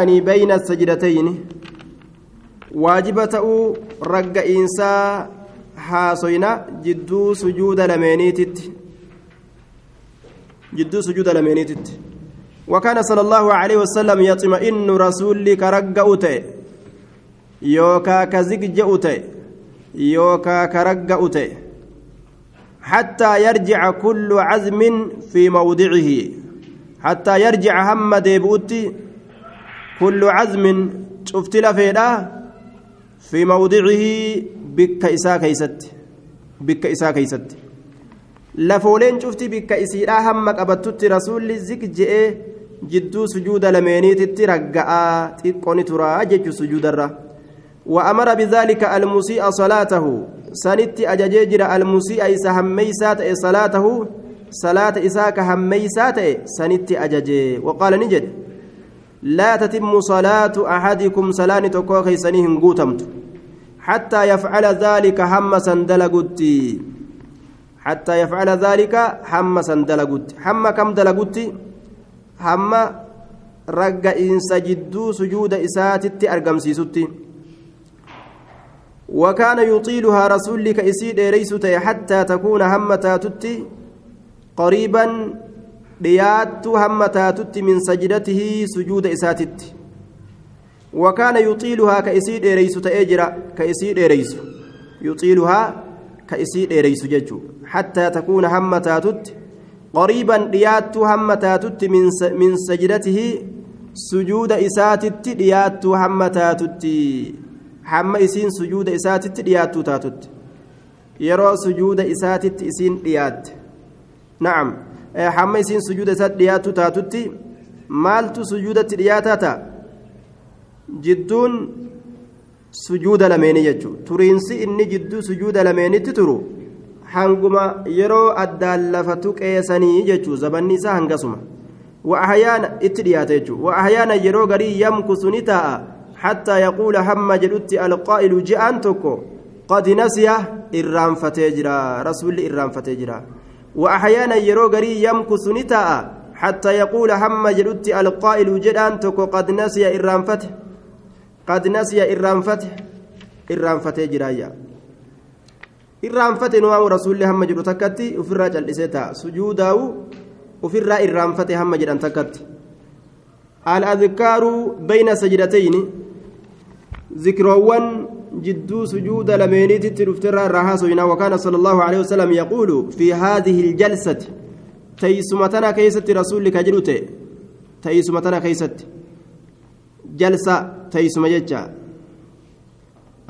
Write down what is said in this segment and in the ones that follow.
يعني بين السجدتين. واجبة رق إنسا حاصينا جدو سجود لمينيتت. جدو سجود لمينيتت. وكان صلى الله عليه وسلم يطمئن رسولك رق أتي يوكا كزجج أتي يوكا كرق أتي حتى يرجع كل عزم في موضعه. حتى يرجع هم ديبؤتي كل عزم شفت لفيدا في موضعه بك إساء كيست بك إساء كيست. لفولين شفت بك إسيرا هم قبضت رسول زك جئ جدو سجود لمينيت ترقع تقوني ترى جج سجود الرّ وأمر بذلك المسيء صلاته سنت أجججر المسيء إسا هميسات صلاته صلاة إساك هميسات سنت أججي. وقال نجد لا تتم صلاة أحدكم سلان تكو خيسنهم قوتمت حتى يفعل ذلك هم سندلقت حتى يفعل ذلك هم سندلقت هم كم دلقت هم رق إنس جدو سجود إساتت أرقمسيست وكان يطيلها رسولك إسيد ريست حتى تكون همتاتت قريبا dhiyaattuu hamma taatutti min sajdatihi sujuuda isaatitti wakaana yuxiiluhaa ka isii dheereysu ta'ee jira ka isii dheereysu yuxiiluhaa ka isii dheereysu jechuu hattaa takuuna hamma taatutti qariiban dhiyaattuu hamma taatutti min sajdatihi sujuuda isaatitti dhiyaattuu hamma taatutti hamma isiin sujuuda isaatitti dhiyaattuu taatutti yeroo sujuuda isaatitti isiin dhiyaatte na'am hamma isiin sujuuda isaatti dhiyaattu taatutti maaltu sujuudatti dhiyaataa ta'a jidduun sujuuda lameenii jechuudha turiinsi inni jidduu sujuuda lameenitti turu hanguma yeroo addaan lafa tuqeessanii jechuudha zabanni isaa hangasuma wa'ahyaana itti dhiyaata jechuudha wa'ahyaana yeroo garii yamkusu ni taa'a hattaa yaquula hamma jedhutti alqaa'ilu ji'aan tokko qad nasiya irraanfatee jira rasuulli irraanfatee jira. وأحيانا يرو غري يمكث نتاء حتى يقول هم جلت القائل جدان تكو قد نسي إرانفته قد نسي إرانفته إرانفته جرايا. إرانفته نوام رسول هم جلو تكتي. وفر جلسيتا. سجوده وفر إرانفته هم جلان تكتي. الأذكار بين سجدتين. ذكروان جدو سجود لمينيت ترفتر الرهاسوين وكان صلى الله عليه وسلم يقول في هذه الجلسة تيسمتنا كيست رسولك جلوت تيسمتنا كيست. جلسة تيسم ججا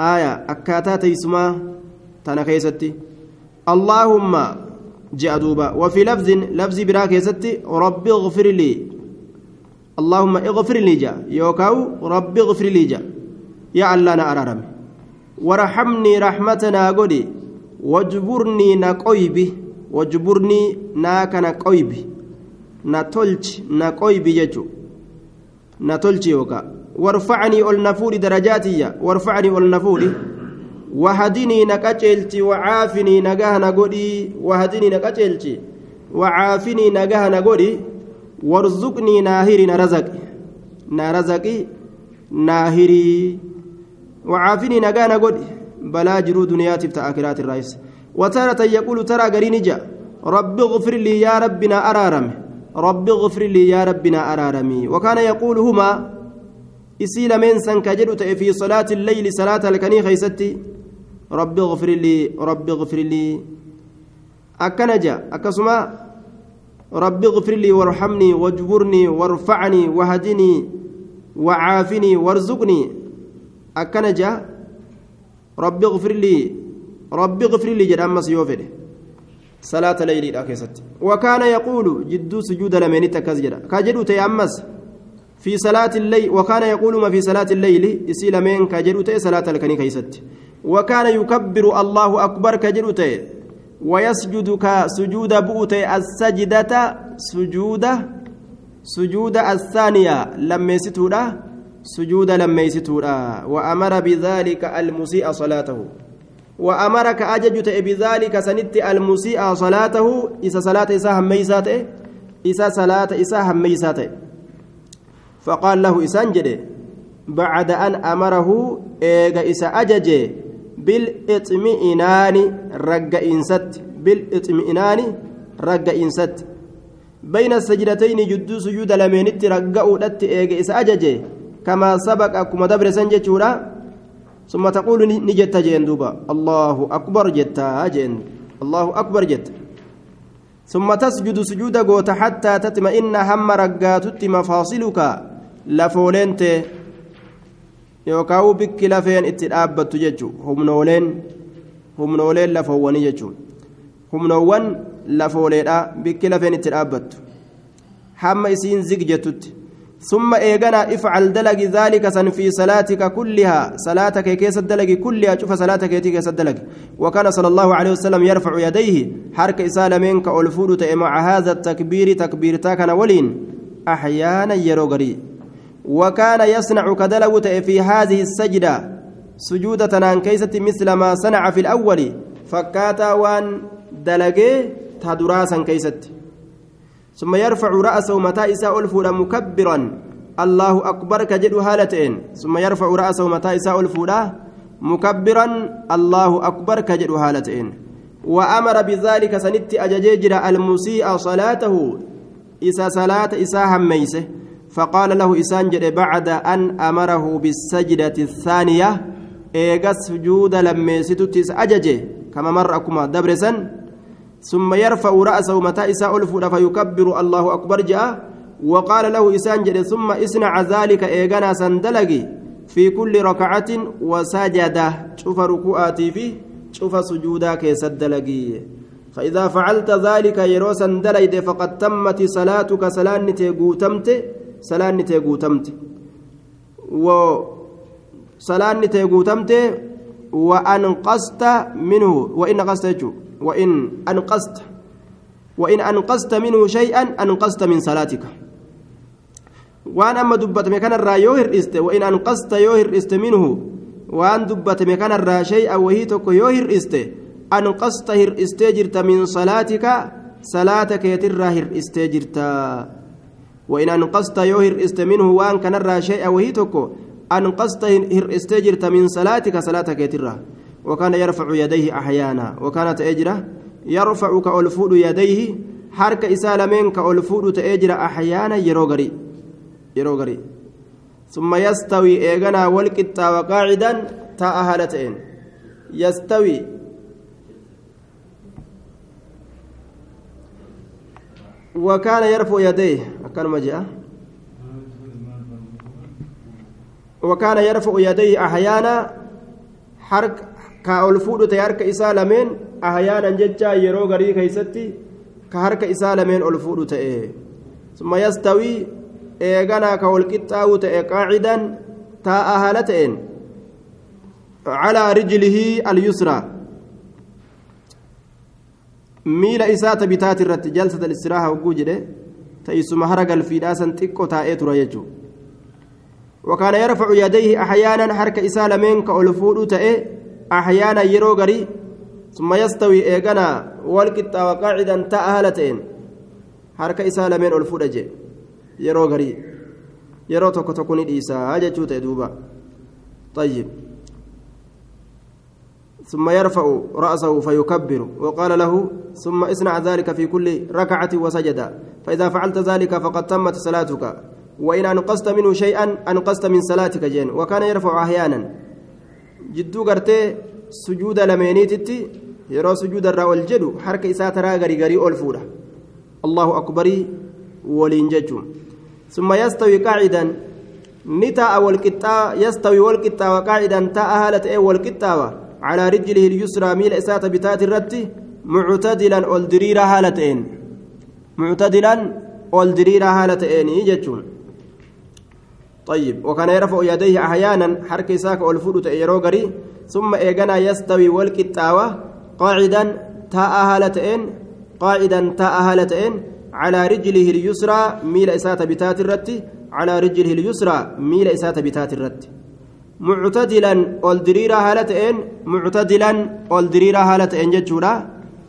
آية أكاتا تيسما تنا كيست. اللهم جاء دوبا. وفي لفظ لفظ برا كيست اغفر لي. اللهم اغفر لي يوكاو اغفر لي يا الله أنا أرارمي. ورحمني رحمتنا قدي واجبرني نقويبي واجبرني ناك نقويبي. نتلج نقويبي يجو نتلج يوكا وارفعني النفور درجاتي وارفعني النفور وهدني نكجلتي وعافني نجاه نقولي وهدني نكجلتي وعافني نجاه نقولي وارزقني ناهري نرزق نرزقي ناهري وعافني نجانا قد بلا جرو دنياتي تأكلات الرئيس. وتارة يقول ترى قرينجا رب اغفر لي يا ربنا أرارم رب اغفر لي يا ربنا أرارمي. وكان يقول هما إسيل من سنكجر في صلاة الليل صلاة الكني خيستي. رب اغفر لي رب اغفر لي. أكنجا أكسما رب اغفر لي وارحمني واجبرني وارفعني وهدني وعافني وارزقني. Akkana jaa rabbi gfirlii rabbi gfirlii jedha ammas yoo fedhe salaata leyliidha keessatti wakaana yaquulu jidduu sujuuda lameenitti akkas jedha ka jedhu ta'e ammas wakaana yaquuluma fi salaati illeyli isii lameen ka jedhu ta'e salaata halkanii keeysatti wakaana yukabbiru allahu akbar ka jedhu ta'e ويسجد كسجود بؤت السجدة سجود سجود الثانية لما يستودا سجود لما يستورا وأمر بذلك المسيء صلاته. وأمرك أججت بذلك سنت المسيء صلاته إذا صلاة إسا هميسات إسا صلاة إسا هميسات فقال له إسان جده بعد أن أمره إيغا إسا أججي بالإطمئنان رق إنست بالإطمئنان رق إنست. بين السجدتين جدو سجود لمنت رقعوا لت إيغا إسا أججي كما سبق أكما دبر سنجتورا ثم تقول نجت جين دوبا الله أكبر جتا جين الله أكبر جت ثم تسجد سجود قوت حتى تطمئن هم رقاتت مفاصلك لفولنت yookaan bikki lafeen itti dhaabbattu jechuun humnooleen humnooleen lafoowwanii jechuun humnoowwan lafooleedha bikki lafeen itti dhaabbattu hamma isiin zig jettutti ثم إيغنا افعل دلق ذلك سن في صلاتك كلها. صلاتك كيس الدلق كلها. شوف صلاتك كيس الدلق وكان صلى الله عليه وسلم يرفع يديه. حرك إسال منك ألفود مع هذا التكبير تكبير تاكن ولين. أحيانا يروغري. وكان يصنع كدلوت في هذه السجدة. سجودة تنان كيسة مثل ما صنع في الأول. فكاتا وان دلقي تدراسا كيست. ثم يرفع رأسه متى إساء الفول مكبرا. الله أكبر كجد هالتين ثم يرفع رأسه متى إساء الفول مكبرا. الله أكبر كجد هالتين وأمر بذلك سنت أجججر المسيء صلاته. إسا صلاة إسا هميسه. فقال له إسان جد بعد أن أمره بالسجدة الثانية. إيغا سجود لما ستتس أججي كما مر أكما دبرسا ثم يرفع رأسه متى إساء ألفون فيكبر الله أكبر جاء وقال له إسان جد ثم اصنع ذلك إيغانا سندلقي في كل ركعة وسجدة شوف ركوعاتي فيه شوف سجودا كيسدلقي فإذا فعلت ذلك يروسا دليد فقد تمت صلاتك سلانتي قوتمت salaanni tee guutamte salaanni tee guutamte wa anqasta minhu in anqasta minhu shay'an anqasta min salaatika waan amma dubbatame kanarraa yoo hir'iste wa in anqasta yoo hir'iste minhu waan dubbatame kanarraa shay'an wahii tokko yoo hir'iste anqasta hir'istee jirta min salaatika salaata keetirraa hir'istee jirta وإن أنقصت يوهر است منه وأن كان الرا شيئا وهي تكو أنقصت هر استجرت من صلاتك صلاتك يترى وكان يرفع يديه أحيانا. وكانت أجرة يرفع كألفود يديه حرك إسالمين كألفود تأجر أحيانا. يروغري يروغري. ثم يستوي إيغنا والكتا وقاعدا تأهلتين يستوي. وكان يرفع يديه. كان مجيء. وكان يرفع يديه أحيانا. حرك كأول فود تيارك إسالمين أحيانا ججا يرو غري كيستي كحرك إسالمين أول فود تأيه ثم يستوي إيغانا كأول كتاو تأيه قاعدا تاء هالتين على رجله اليسرى miila isaa tabitaati irratti jalsata istiraaha hogguu jedhe ta'isuma hara galfiidhaasan xiqqoo taa'ee tura jechuudha wakaana yarfacu yadayhi ahyaanan harka isaa lameen ka ol qixxaawa qaacidan ta'a haala ta'een harka isaa lameen ol fuudha jee yeroo garii yeroo tokko tokko ni dhiisaa jechuu ta'e duuba طيب ثم يرفع رأسه فيكبر وقال له ثم اصنع ذلك في كل ركعة وسجد فإذا فعلت ذلك فقد تمت صلاتك وإن أنقصت منه شيئا أنقصت من صلاتك جين وكان يرفع أحيانا جدو قرتي سجود لمينيتتي يرى سجود الرا والجد حركة إسات راغري غري ألفورة الله أكبر ولينججم ثم يستوي قاعدا نتا والقطا يستوي والقطا وقاعدا تا أهلت والقطا على رجله اليسرى ميل إسات بتات الرت معتدلا أولدريرا هالتين معتدلا أولدريرا هالتين يجتون طيب وكان يرفع يديه أحيانا حرك ساك أولفود إيروغري ثم إيغانا يستوي والكتاوة قاعدا تاء هالتين قاعدا تاء هالتين على رجله اليسرى ميل إسات بتات الرت على رجله اليسرى ميل إسات بتات الرت. معتدلا والدريرا هالتين معتدلا والدريرا هالتين جتشورا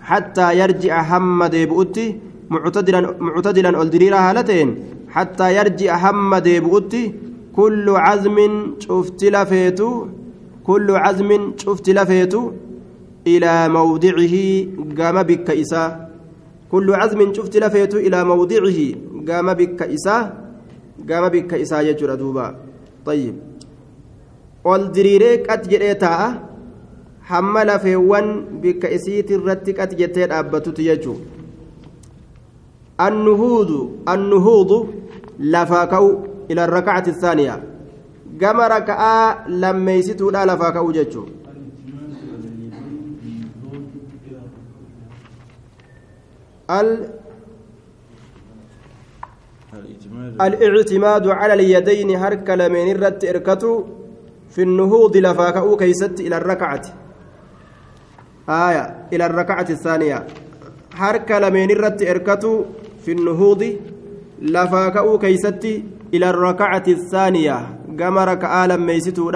حتى يرجع حمد بؤتي معتدلا معتدلا والدريرا هالتين حتى يرجع حمد بؤتي كل عزم شفت لفيتو كل عزم شفت لفيتو إلى موضعه قام بك إساه كل عزم شفت لفيتو إلى موضعه قام بك إساه قام بك إساه يجر دوبا. طيب. والدريري قد جريتا hamma lafeewwan bikka isiiti irratti qat jettee dhaabbatutu jechuu annuhuudu annuhuudu lafaa ka'u ila rakacati الثانية gama raka'aa lammeeysituudha lafaa ka'u jechuu الاعتماد على اليدين هرك لمن الرت اركتو في النهوض لفاكأو كيست إلى الركعة آية إلى الركعة الثانية هرك لمن الرت اركتو في النهوض لفاكأو كيست إلى الركعة الثانية كما ركعة لميستو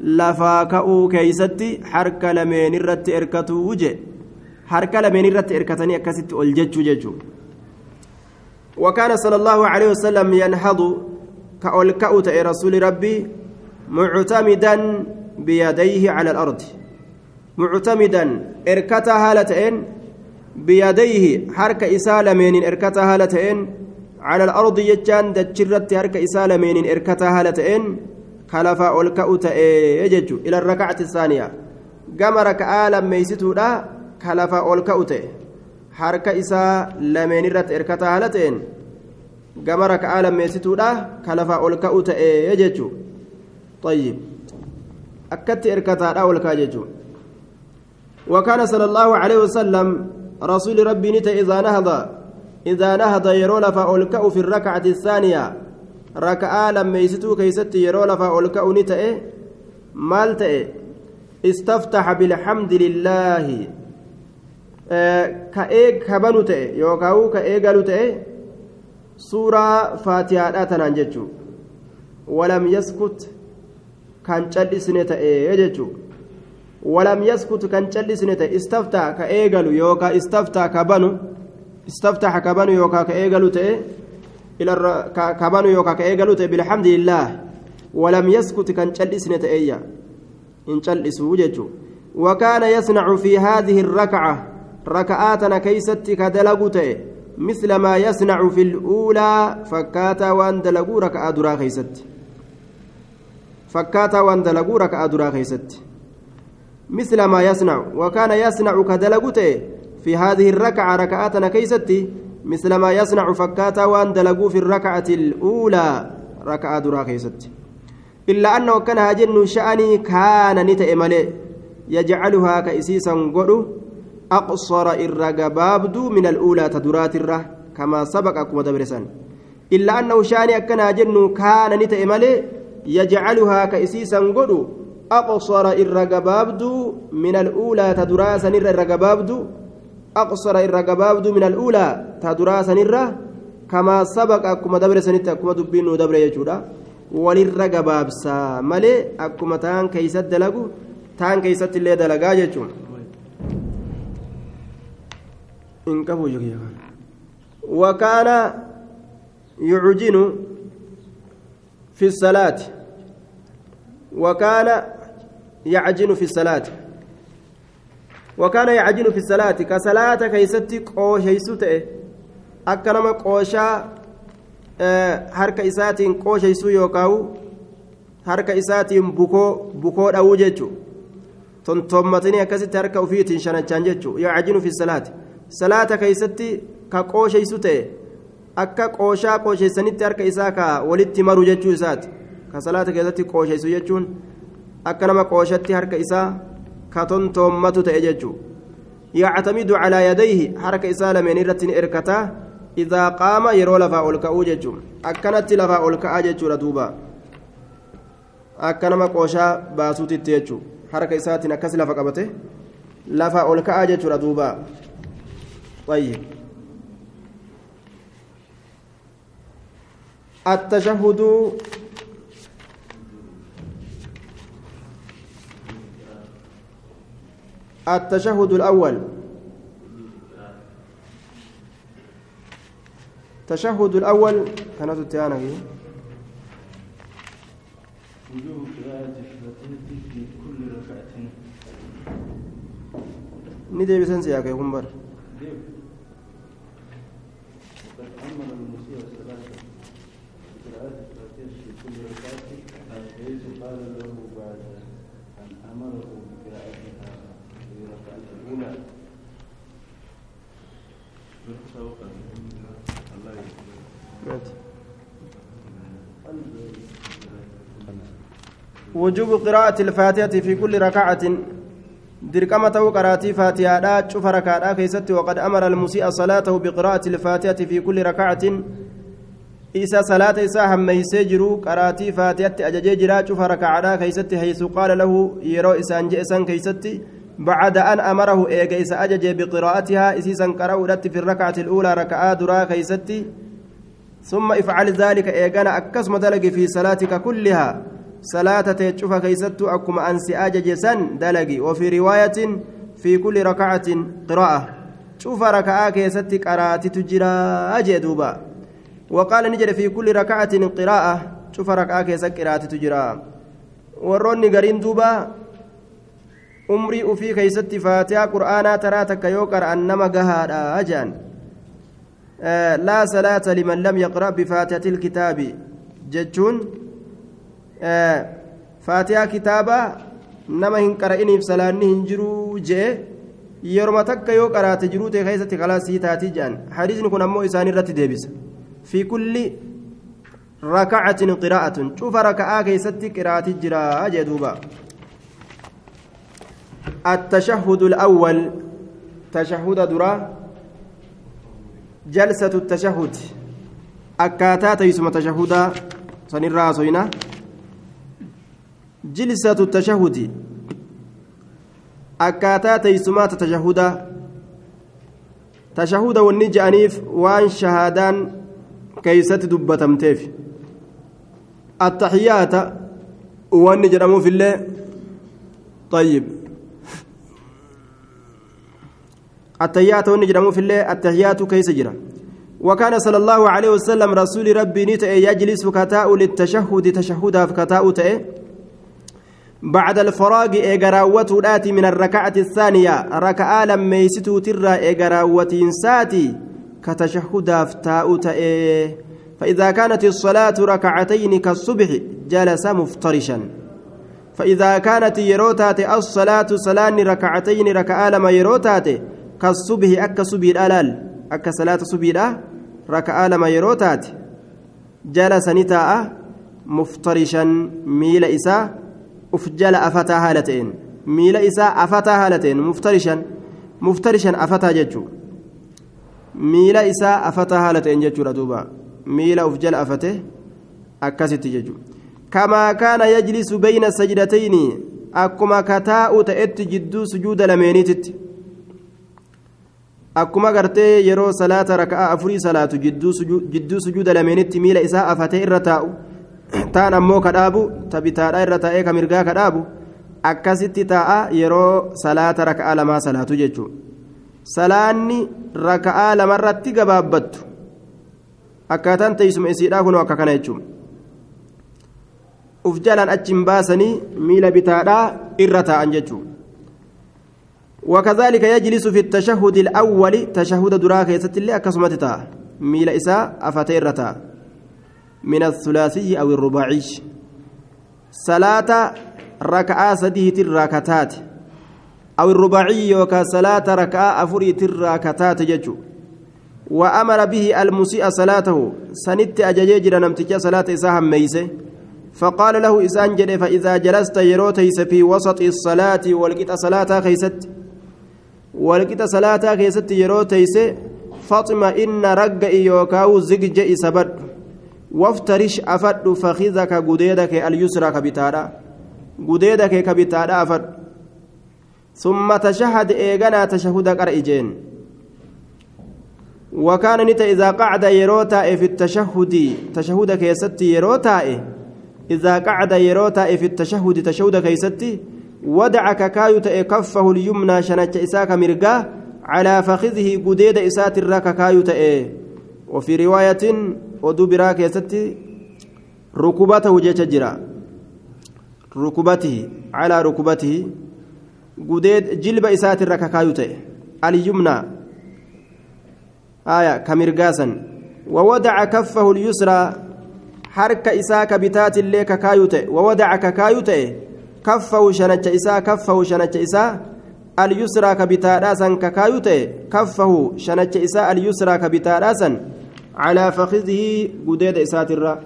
لفاكأو كيست هرك لمن الرت اركتو وجه harka lameen irratti erkatanii akkasitti ol jechuu jechuu. وكان صلى الله عليه وسلم ينهض كأولكأت رسول ربي معتمدا بيديه على الأرض معتمدا إركتا هالتين بيديه حرك إسالمين إركتا هالتين على الأرض يجان دجرت حرك إسالمين إركتا هالتين خلفا أولكأت يجج إلى الركعة الثانية قام ركعة لما يستو ka lafa ol ka'u ta'e harka isaa lameen irratti erkataa haala ta'een gama raka'aa lammeessituudha ka lafa ol ka'u ta'e jechuu طيب erkataadha ol kaa jechuu وكان صلى الله عليه وسلم رسول Rabbii ni ta'a إذا نهض إذا نهض yeroo lafaa ol ka'u في الركعة الثانية raka'aa lammeessoo keessatti yeroo lafaa ol ka'u ni ta'a maal استفتح بالحمد لله ka eegabanu ta'e yookaan ka eegalu ta'e suuraa faatihaadhaa tanaan jechuun walam yaskut kan callisne ta'e jechuun walam yaskut kan callisne ta'e istaftaa ka eegalu yookaan ka eegalu ta'e ka banu yookaan ka eegalu ta'e bilhamdulillah walam yaskut kan callisne ta'eeyya hin callisuu jechuun وكان يصنع في هذه الركعه raka'aa tana keessatti kan dalagu ta'e مثل ما يصنع في الأولى fakkaataa waan dalaguu raka'aa duraa keessatti fakkaataa waan dalaguu raka'aa duraa keessatti مثل ما يصنع وكان يصنع kan dalagu ta'e في هذه الركعة raka'aa tana keessatti مثل ما يصنع fakkaataa waan dalaguu في الركعة الأولى ركعة درا كيست إلا أنه كان هاجن شأني كان نتئ ملئ يجعلها كإسيسا قدو أقصر إرى قبابدو من الأولى تدرات الره كما سبق أكما دبرسان إلا أنه شأني أكنا جن كان نتئ ملي يجعلها كإسيسا قدو أقصر إرى قبابدو من الأولى تدراسا إرى قبابدو أقصر إرى قبابدو من الأولى تدراسا إرى كما سبق أكما دبرسان أكما دبين دبر يجودا walirra gabaabsaa malee akkuma taan keeysatti dalagu taan keeysatti illee dalagaa jechuun وكان يعجن في الصلاة. وكان يعجن في الصلاة. وكان يعجن في الصلاة كصلاة كيستي قوشيسو تئه أكنما قوشا harka isaatiin qooshaysuu yookaan harka isaatiin bukoo bukoo dhawuu jechuun tontommatanii akkasitti harka ofiitiin shanachaan jechuun yaa cajinu fi salaati salaata keeysatti ka qoosheysu ta'e akka qooshaa qoosheessanitti harka isaa ka walitti maru jechuu isaati ka salaata keessatti qoosheysu jechuun akka nama qooshatti harka isaa ka tontoommatu ta'e jechuu yactamidu calaa yadayhi harka isaa lameen irratti ni erkataa idaa qaama yeroo lafaa ol ka'uu jechuun akkanatti lafaa ol ka'aa jechuudha duuba akka nama qooshaa baasuutitti jechuu harka isaatiin akkas lafa qabate lafaa ol ka'aa jechuudha duuba طيب التشهد التشهد الأول. تشهد الأول. كانت التيانة وجوب قراءة الفاتحة في كل ركعة. ندي بسنس يا كيكون بر وقد أمر المسيء صلاة. قراءة الفاتحة في كل ركعة. حيث قال له بعد أن أمره مات. وجوب قراءة الفاتحة في كل ركعة. دركمة قراتي فاتحة. شوف ركعة. كيست. وقد أمر المسيء صلاته بقراءة الفاتحة في كل ركعة. إسا صلاة إسا هم يسجروا قراتي فاتحة أججي جرا شوف ركعة. كيست. حيث قال له يرو إسان جئسان كيست. بعد أن أمره إيجا إسا أججي بقراءتها إسيسا قرأوا في الركعة الأولى ركعة درا كيست ثم افعل ذلك إيجانا أكسم دلق في صلاتك كلها. صلاة تشوف كيست أكما أنسي أجج سن دلقي. وفي رواية في كل ركعة قراءة. شوف ركعة كيست قرات تجرى أجدوبا وقال نجد في كل ركعة قراءة. شوف ركعة كيست قرات تجرى. وروني قرين دوبا. Umrii ufii keeysatti faatihaa qur'aanaa taraa takka yoo qara'an nama gahaadha ajaan laa salaata liman lam yaqra' bifaatihati ilkitaabi jechuun faatihaa kitaabaa nama hin qara'iniif salaanni hin jiruu jee yeroma takka yoo qaraate jiruu ta'e keessatti kalaasii taatii jedhan hadiisni kun ammoo isaan irratti deebisa fi kulli rakacatin qiraa'atun cufa raka'aa keessatti qiraati jiraa jee duuba التشهد الأول تشهد درا جلسة التشهد أكاتات يسمى تشهدا سنرى سوينا جلسة التشهد akkaataa teeysumaata tashahudaa tashahuda wanni je'aniif waan shahaadaan keeysatti dubbatamteef attaxiyaata wanni jedhamuufillee طيب التحيات وني جرموف الله التحيات كيس جرا. وكان صلى الله عليه وسلم رسول Rabbii ni ta'e يجلس kan taa'u للتشهد tashahhudaaf kan taa'u ta'a بعد الفراغ eega raawwate الآتي من الركعة الثانية raka'aa lammeessoo irraa eega raawwate saati kan tashahhudaaf taa'u ta'a فإذا كانت الصلاة ركعتين كالصبح جلس مفترشا. فإذا كانت yeroo taate الصلاة salaata ركعتين raka'aa lama yeroo taate كالصبح أكا صبي الألال أكا صلاة صبي ركعة لما يروتات جلس نتاء مفترشا ميل إساء أفجل أفتا هالتين ميل إساء أفتا هالتين مفترشا مفترشا أفتا ججو. ميل إساء أفتا هالتين ججو ردوبا ميل أفجل أفته أكست ججو. كما كان يجلس بين السجدتين أكما كتاء تأت جدو سجود لمينيتت akkuma gartee yeroo salaata raka'aa afurii salaatu jidduu sujuuda lameenitti miila isaa afatee irra taa'u taan ammoo kadhaabu tabitaadhaa irra taa'ee ka mirgaa kadhaabu akkasitti taa'a yeroo salaata raka'aa lamaa salaatu jechuudha salaanni raka'aa lamarratti gabaabbattu akkaataan teessuma isiidhaa kunoo akka kana jechuudha uf jalaan achiin baasanii miila bitaadhaa irra taa'an jechuudha. وكذلك يجلس في التشهد الأول تشهد دراك يستلي أكسمتتا ميل إساء أفتيرتا من الثلاثي أو الرباعي. صلاة ركعة سديه الراكتات أو الرباعي وكا صلاة ركعة أفري الراكتات ججو. وأمر به المسيء صلاته سنت أججيجر نمتجا صلاة إساء ميسه فقال له إسان فإذا جلست يروتيس في وسط الصلاة والقيت صلاة خيست. Walqixa salaataa keessatti yeroo teeyse faxima inna ragga'i yookaawu zigja isa badhu waftarish afadhu fakidaka gudeeda kee alyusraa ka bitaadha gudeeda kee ka bitaadha afadhu ثم تشهد إيغانا تشهد قرئجين وكان نتا إذا قعد يروتا في التشهد تشهد كيستي يروتا إذا قعد يروتا في التشهد تشهد كيستي ودع ككايو تأي كفه اليمنى شنج إساك مرقاه على فخذه قديد إسات الراك كايو تأي. وفي رواية ودو براك يستي ركبته جيش جرا. ركبته على ركبته قديد جلب إسات الركاكايوتي اليمنى. آية كمرقاسا. ووضع كفه اليسرى حركة إساك بتات اللي كايوتي ووضع كايوتي كفه شنج إسا كفه شنج إسا اليسرى كبتاداسا كايوتي كفه شنج إسا اليسرى كبتاداسا على فخذه قديد الرّ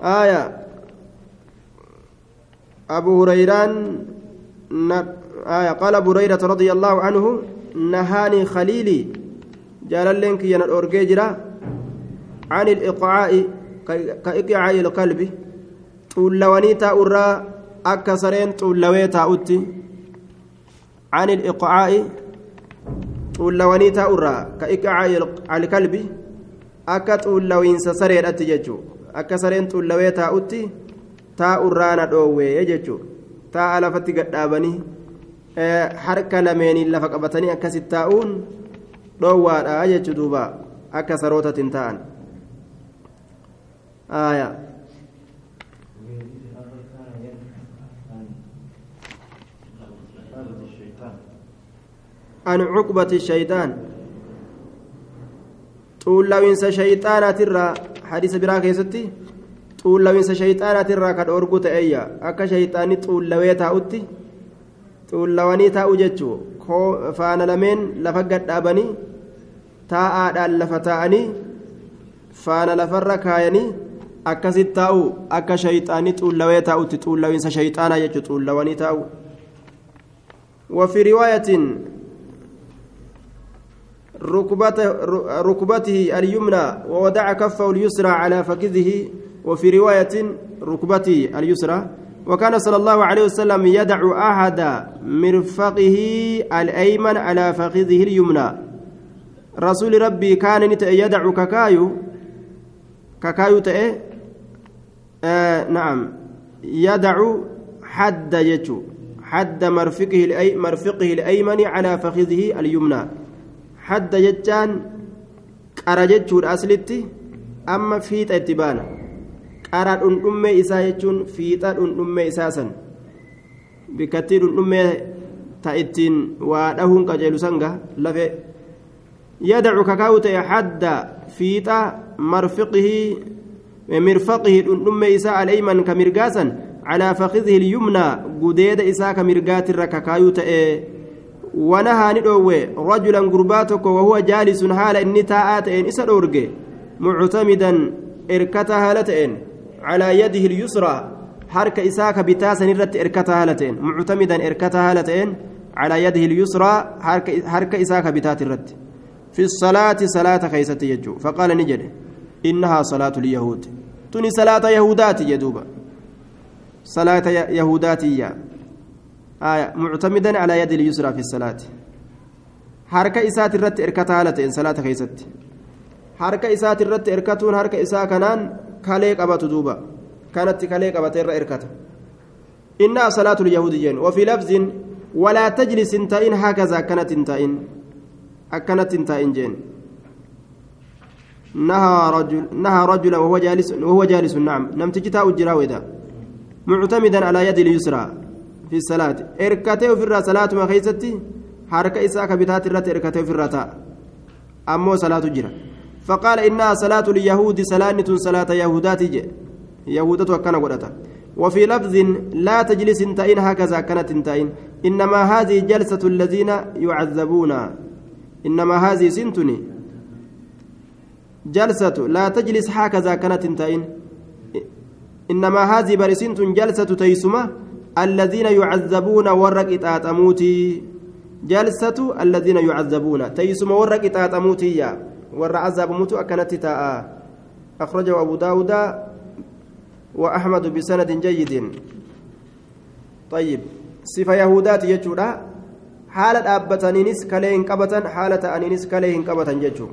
آية أبو هريران. آية قال أبو هريرة رضي الله عنه نهاني خليلي. جال لينك ين الأورجيجرا عن الإقعاء كإقعاء القلب. طولواني تأورا أكسرين طولوي تأوتي عن الإقعاء. طولواني تأورا كإقعاء القلب. أكا طولوين سسرين أتججو akka sareen xullawee taa'utti taa'urraana dhoowwee jechuudha taa'a lafatti gadhaabanii harka lameeniin lafa qabatanii akkasitti taa'uun dhoowwaadha jechuudha duuba akka sarootatiin ta'an. عن عقبة الشيطان xuullawinsa shayxaanaatirraa hadiisa biraa keessatti xuullawinsa shayxaanaatirraa ka dhoorgu ta'eeyya akka shayxaanni xuullawee taa'utti xuullawanii taa'u jechuu faana lameen lafa gadhaabanii taa'aadhaan lafa taa'anii faana lafarra kaayanii akkasitti taa'u akka shayxaanni xuullawee taa'utti xuullawinsa shayxaanaa jechuu xuullawanii taa'u وفي رواية ركبته, ركبته اليمنى ووضع كفه اليسرى على فخذه وفي رواية ركبته اليسرى وكان صلى الله عليه وسلم يدع أحد مرفقه الأيمن على فخذه اليمنى. رسول ربي كان يدع ككايو ككايو تأه آه نعم. يدع حد يجو. حد مرفقه الأي مرفقه الأيمن على فخذه اليمنى. qara jechuudha aslitti amma fiixa itti baana qara dhundhummee isaa jechuun fiixa dhundhummee isaa san bikkattii dhundhummee ta ittiin waa dhahuun qajeelu sanga lafe yadacu kakaa'u ta'e hadda fiixa marfiqihi mirfaqihi dhundhummee isaa alayman ka mirgaasan calaa fakidihi ilyumnaa gudeeda isaa ka mirgaatirra kakaayuu ta'e ونهى ندوه رجلا قرباتك وهو جالس حال إني تاءاتين إسا دورجي معتمدا إركتها هالتين على يده اليسرى حرك إساك بتاسا نرت إركتها هالتين معتمدا إركتها هالتين على يده اليسرى حرك, حرك إساك بتات الرت في الصلاة صلاة خيسة يجو. فقال نجد إنها صلاة اليهود. تني صلاة يهودات يدوبا صلاة يهودات يا. آية معتمدا على يد اليسرى في الصلاة. حركة إسات الرت إركتها هالتين صلاة خيست. حركة إسات الرت إركتون كاليك أبا دوبا كانت كاليك أبا تير إركته إنها صلاة اليهوديين وفي لفظ ولا تجلس انتئن هكذا كانت انتئن أكنت انتئن جين نهى رجل نهى رجلا وهو جالس وهو جالس نعم نم تجتا وجراودا معتمدا على يد اليسرى في الصلاة إركته في الرا صلاة ما خيستي حركة إساك بتات الرت إركته في الرتا أمو صلاة جرا فقال إنها صلاة اليهود سلانة صلاة يهودات يهودة وكان قدتا. وفي لفظ لا تجلس انتئن هكذا كانت انتئن. إنما هذه جلسة الذين يعذبون. إنما هذه سنتني. جلسة لا تجلس هكذا كانت انتئن. إنما هذه برسنت جلسة تيسمة. الذين يعذبون ورق إتاتموتي جلسة الذين يعذبون. تيسم ورق إتاتموتي warra azaabamutu akkanatti taa'a. اخرجه ابو daawuda وأحمد بسند جيد طيب صفة يهودات يجورا حالة أبتنينس كلين كبتن حالة أنينس كلين كبتن يجو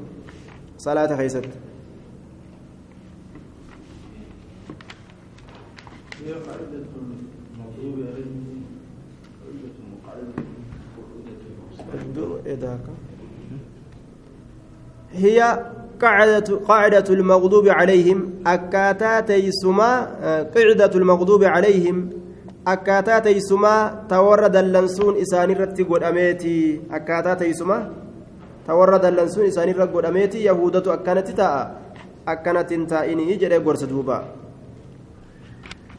صلاة خيست هي قاعدة مطلوبة قاعدة مقعدة قاعدة هي قاعدة المغضوب عليهم أكاتا تيسما قعدة المغضوب عليهم أكاتا تيسما تورد اللنسون إساني رتي قد أميتي. أكاتا تيسما تورد اللنسون إساني رتي قد أميتي يهودة أكانت تاء. أكانت تائني جري قرص دوبا.